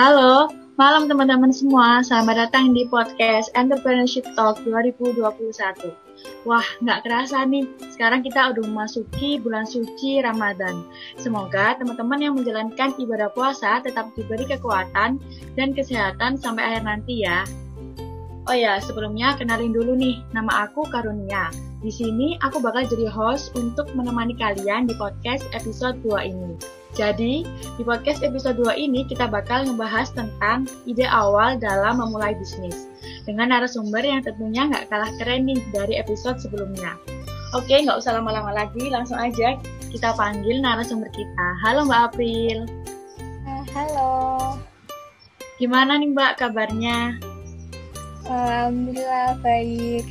Halo, malam teman-teman semua. Selamat datang di podcast Entrepreneurship Talk 2021. Wah, nggak kerasa nih. Sekarang kita udah memasuki bulan suci Ramadan. Semoga teman-teman yang menjalankan ibadah puasa tetap diberi kekuatan dan kesehatan sampai akhir nanti ya. Oh ya, sebelumnya kenalin dulu nih, nama aku Karunia. Di sini aku bakal jadi host untuk menemani kalian di podcast episode 2 ini. Jadi, di podcast episode 2 ini kita bakal ngebahas tentang ide awal dalam memulai bisnis. Dengan narasumber yang tentunya nggak kalah keren nih dari episode sebelumnya. Oke, nggak usah lama-lama lagi, langsung aja kita panggil narasumber kita. Halo Mbak April. Uh, halo. Gimana nih Mbak kabarnya? Alhamdulillah baik.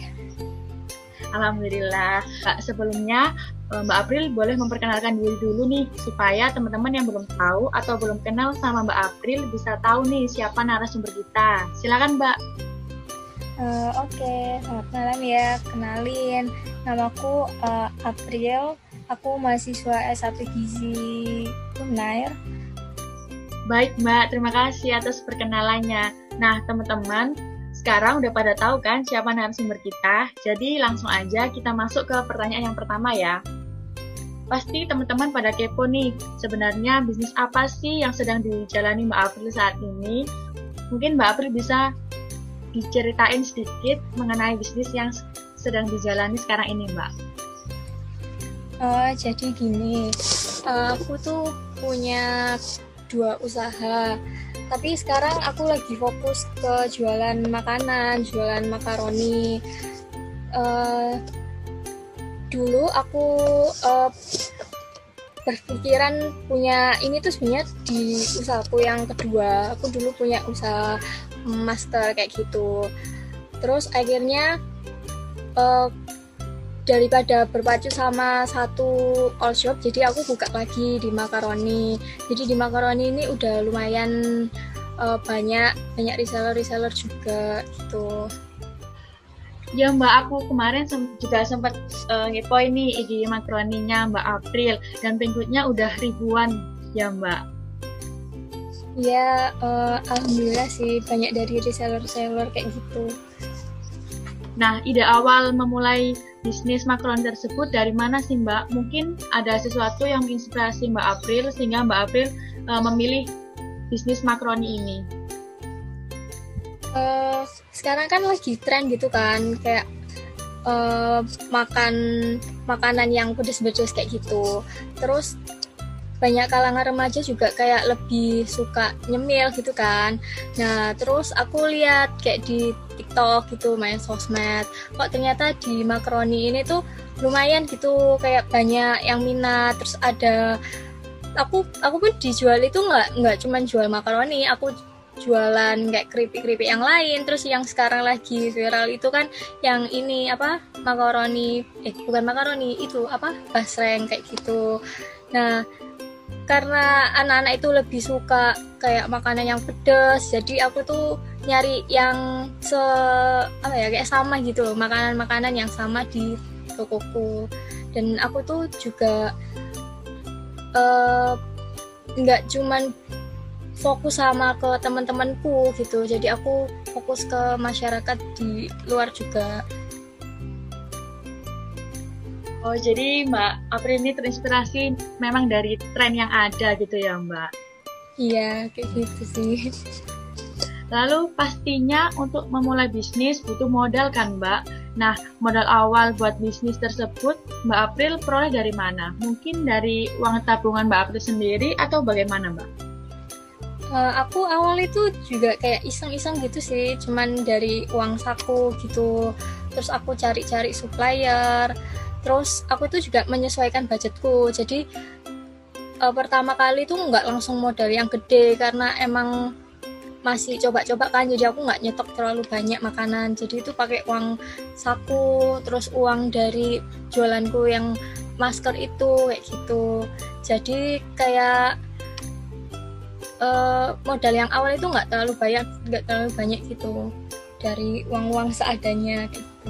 Alhamdulillah. Kak, sebelumnya Eh, Mbak April boleh memperkenalkan diri dulu nih supaya teman-teman yang belum tahu atau belum kenal sama Mbak April bisa tahu nih siapa narasumber kita. Silakan Mbak. Uh, Oke, okay. selamat malam ya. Kenalin, namaku uh, April. Aku mahasiswa S1 Gizi Unair. Baik Mbak, terima kasih atas perkenalannya. Nah teman-teman, sekarang udah pada tahu kan siapa narasumber kita? Jadi langsung aja kita masuk ke pertanyaan yang pertama ya. Pasti teman-teman pada kepo nih, sebenarnya bisnis apa sih yang sedang dijalani Mbak April saat ini? Mungkin Mbak April bisa diceritain sedikit mengenai bisnis yang sedang dijalani sekarang ini Mbak. Oh, jadi gini, uh, aku tuh punya dua usaha, tapi sekarang aku lagi fokus ke jualan makanan, jualan makaroni. Uh, dulu aku uh, berpikiran punya ini tuh sebenarnya di usahaku yang kedua. Aku dulu punya usaha master kayak gitu. Terus akhirnya uh, daripada berpacu sama satu all shop jadi aku buka lagi di makaroni jadi di makaroni ini udah lumayan uh, banyak banyak reseller reseller juga gitu Ya Mbak, aku kemarin sem juga sempat uh, ngepo ini IG makroninya Mbak April dan pengikutnya udah ribuan ya Mbak. Ya, uh, alhamdulillah sih banyak dari reseller-reseller kayak gitu. Nah, ide awal memulai bisnis makroni tersebut dari mana sih Mbak? Mungkin ada sesuatu yang menginspirasi Mbak April sehingga Mbak April uh, memilih bisnis makroni ini. Uh, sekarang kan lagi tren gitu kan kayak uh, makan makanan yang pedes-pedes kayak gitu. Terus banyak kalangan remaja juga kayak lebih suka nyemil gitu kan. Nah terus aku lihat kayak di TikTok gitu main sosmed kok ternyata di makaroni ini tuh lumayan gitu kayak banyak yang minat. Terus ada aku aku pun dijual itu nggak nggak cuma jual makaroni aku jualan kayak keripik-keripik yang lain terus yang sekarang lagi viral itu kan yang ini apa makaroni eh bukan makaroni itu apa basreng kayak gitu. Nah karena anak-anak itu lebih suka kayak makanan yang pedas jadi aku tuh nyari yang se apa ya kayak sama gitu makanan-makanan yang sama di tokoku. Dan aku tuh juga nggak uh, cuman fokus sama ke teman-temanku gitu jadi aku fokus ke masyarakat di luar juga Oh jadi Mbak April ini terinspirasi memang dari tren yang ada gitu ya Mbak? Iya kayak gitu sih. Lalu pastinya untuk memulai bisnis butuh modal kan Mbak? Nah modal awal buat bisnis tersebut Mbak April peroleh dari mana? Mungkin dari uang tabungan Mbak April sendiri atau bagaimana Mbak? Uh, aku awal itu juga kayak iseng-iseng gitu sih cuman dari uang saku gitu. Terus aku cari-cari supplier terus aku tuh juga menyesuaikan budgetku. Jadi uh, pertama kali tuh nggak langsung modal yang gede karena emang masih coba-coba kan jadi aku nggak nyetok terlalu banyak makanan. Jadi itu pakai uang saku terus uang dari jualanku yang masker itu kayak gitu. Jadi kayak uh, modal yang awal itu nggak terlalu banyak nggak terlalu banyak gitu dari uang-uang seadanya gitu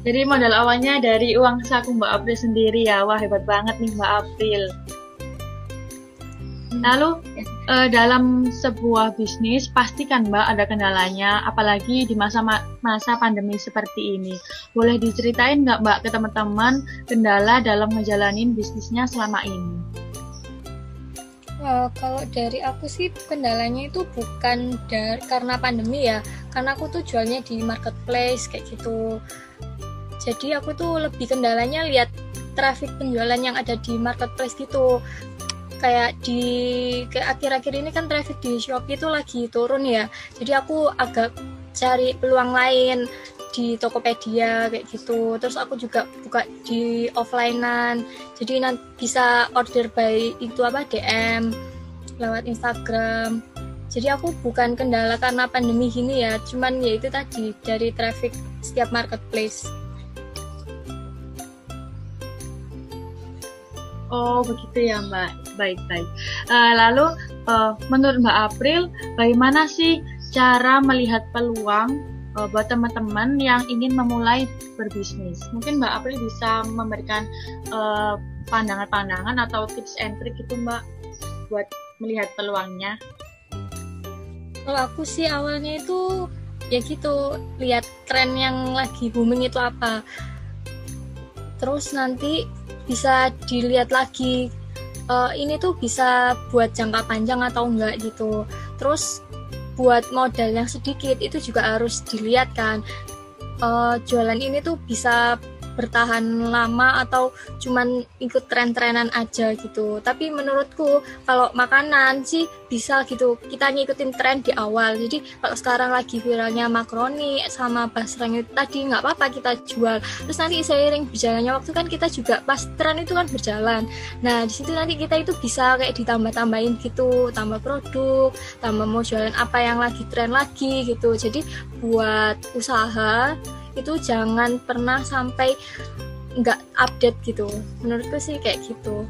jadi modal awalnya dari uang saku Mbak April sendiri ya wah hebat banget nih Mbak April Lalu uh, dalam sebuah bisnis pastikan Mbak ada kendalanya, apalagi di masa masa pandemi seperti ini. Boleh diceritain nggak Mbak ke teman-teman kendala dalam ngejalanin bisnisnya selama ini? Uh, kalau dari aku sih kendalanya itu bukan dari karena pandemi ya, karena aku tuh jualnya di marketplace kayak gitu. Jadi aku tuh lebih kendalanya lihat traffic penjualan yang ada di marketplace gitu. Kayak di kayak akhir-akhir ini kan traffic di Shopee itu lagi turun ya. Jadi aku agak cari peluang lain di Tokopedia kayak gitu. Terus aku juga buka di offlinean. Jadi nanti bisa order by itu apa DM lewat Instagram. Jadi aku bukan kendala karena pandemi gini ya. Cuman ya itu tadi dari traffic setiap marketplace. Oh begitu ya Mbak, baik-baik. Uh, lalu uh, menurut Mbak April, bagaimana sih cara melihat peluang uh, buat teman-teman yang ingin memulai berbisnis? Mungkin Mbak April bisa memberikan pandangan-pandangan uh, atau tips and trick itu Mbak buat melihat peluangnya. Kalau aku sih awalnya itu ya gitu lihat tren yang lagi booming itu apa. Terus nanti bisa dilihat lagi uh, ini tuh bisa buat jangka panjang atau enggak gitu terus buat modal yang sedikit itu juga harus dilihat kan. Uh, jualan ini tuh bisa bertahan lama atau cuman ikut tren-trenan aja gitu. Tapi menurutku kalau makanan sih bisa gitu. Kita ngikutin tren di awal. Jadi kalau sekarang lagi viralnya makaroni sama basreng itu tadi nggak apa-apa kita jual. Terus nanti seiring berjalannya waktu kan kita juga pas tren itu kan berjalan. Nah di situ nanti kita itu bisa kayak ditambah-tambahin gitu. Tambah produk tambah mau jualan apa yang lagi tren lagi gitu. Jadi buat usaha itu jangan pernah sampai nggak update gitu. Menurutku sih kayak gitu.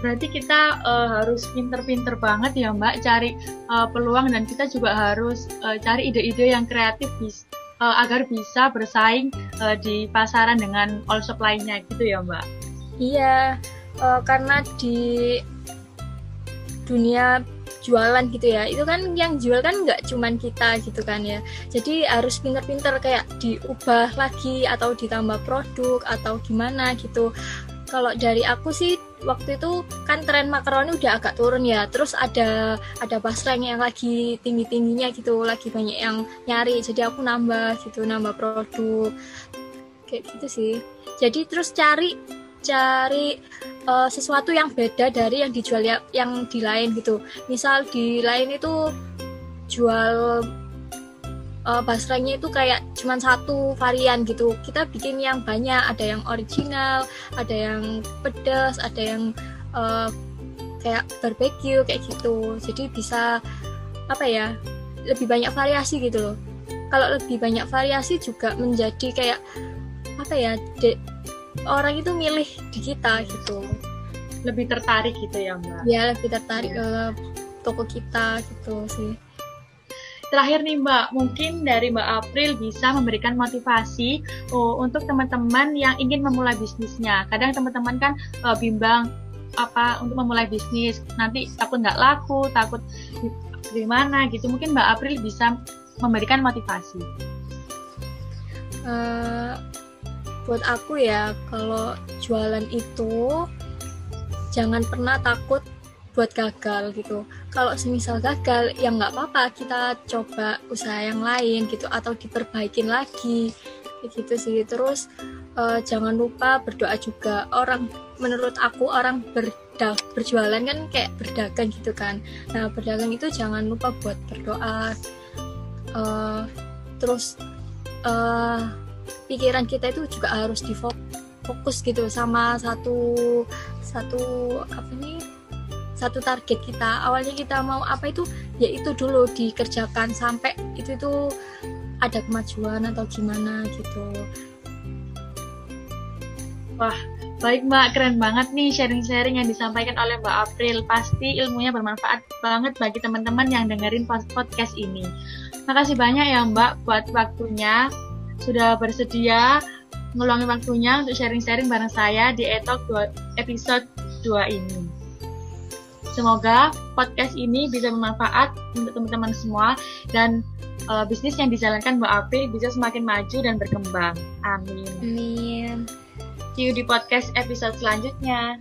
Berarti kita uh, harus pinter-pinter banget ya mbak cari uh, peluang dan kita juga harus uh, cari ide-ide yang kreatif bis, uh, agar bisa bersaing uh, di pasaran dengan all supply-nya gitu ya mbak? Iya uh, karena di dunia jualan gitu ya. Itu kan yang jual kan nggak cuman kita gitu kan ya. Jadi harus pinter-pinter kayak diubah lagi atau ditambah produk atau gimana gitu. Kalau dari aku sih waktu itu kan tren makaroni udah agak turun ya. Terus ada ada basreng yang lagi tinggi tingginya gitu lagi banyak yang nyari. Jadi aku nambah gitu nambah produk. Kayak gitu sih. Jadi terus cari cari uh, sesuatu yang beda dari yang dijual ya, yang di lain gitu. Misal di lain itu jual uh, basrengnya itu kayak cuma satu varian gitu. Kita bikin yang banyak ada yang original ada yang pedas ada yang uh, kayak barbecue kayak gitu. Jadi bisa apa ya lebih banyak variasi gitu loh. Kalau lebih banyak variasi juga menjadi kayak apa ya orang itu milih di kita gitu. Lebih tertarik gitu ya mbak? Ya lebih tertarik ya. ke toko kita gitu sih. Terakhir nih mbak mungkin dari mbak April bisa memberikan motivasi oh, untuk teman-teman yang ingin memulai bisnisnya. Kadang teman-teman kan uh, bimbang apa untuk memulai bisnis. Nanti takut nggak laku takut gimana gitu. Mungkin mbak April bisa memberikan motivasi. Uh, buat aku ya kalau jualan itu jangan pernah takut buat gagal gitu. Kalau semisal gagal ya nggak apa-apa kita coba usaha yang lain gitu atau diperbaikin lagi. Gitu sih. Terus uh, jangan lupa berdoa juga. Orang menurut aku orang berda berjualan kan kayak berdagang gitu kan. Nah berdagang itu jangan lupa buat berdoa. Uh, terus uh, pikiran kita itu juga harus difokus gitu sama satu satu apa nih? Satu target kita. Awalnya kita mau apa itu? Ya itu dulu dikerjakan sampai itu itu ada kemajuan atau gimana gitu. Wah baik mbak. Keren banget nih sharing-sharing yang disampaikan oleh mbak April. Pasti ilmunya bermanfaat banget bagi teman-teman yang dengerin podcast ini. Makasih banyak ya mbak buat waktunya sudah bersedia ngeluangin waktunya untuk sharing-sharing bareng saya di Etok episode 2 ini. Semoga podcast ini bisa bermanfaat untuk teman-teman semua dan uh, bisnis yang dijalankan Mbak Api bisa semakin maju dan berkembang. Amin. Amin. See you di podcast episode selanjutnya.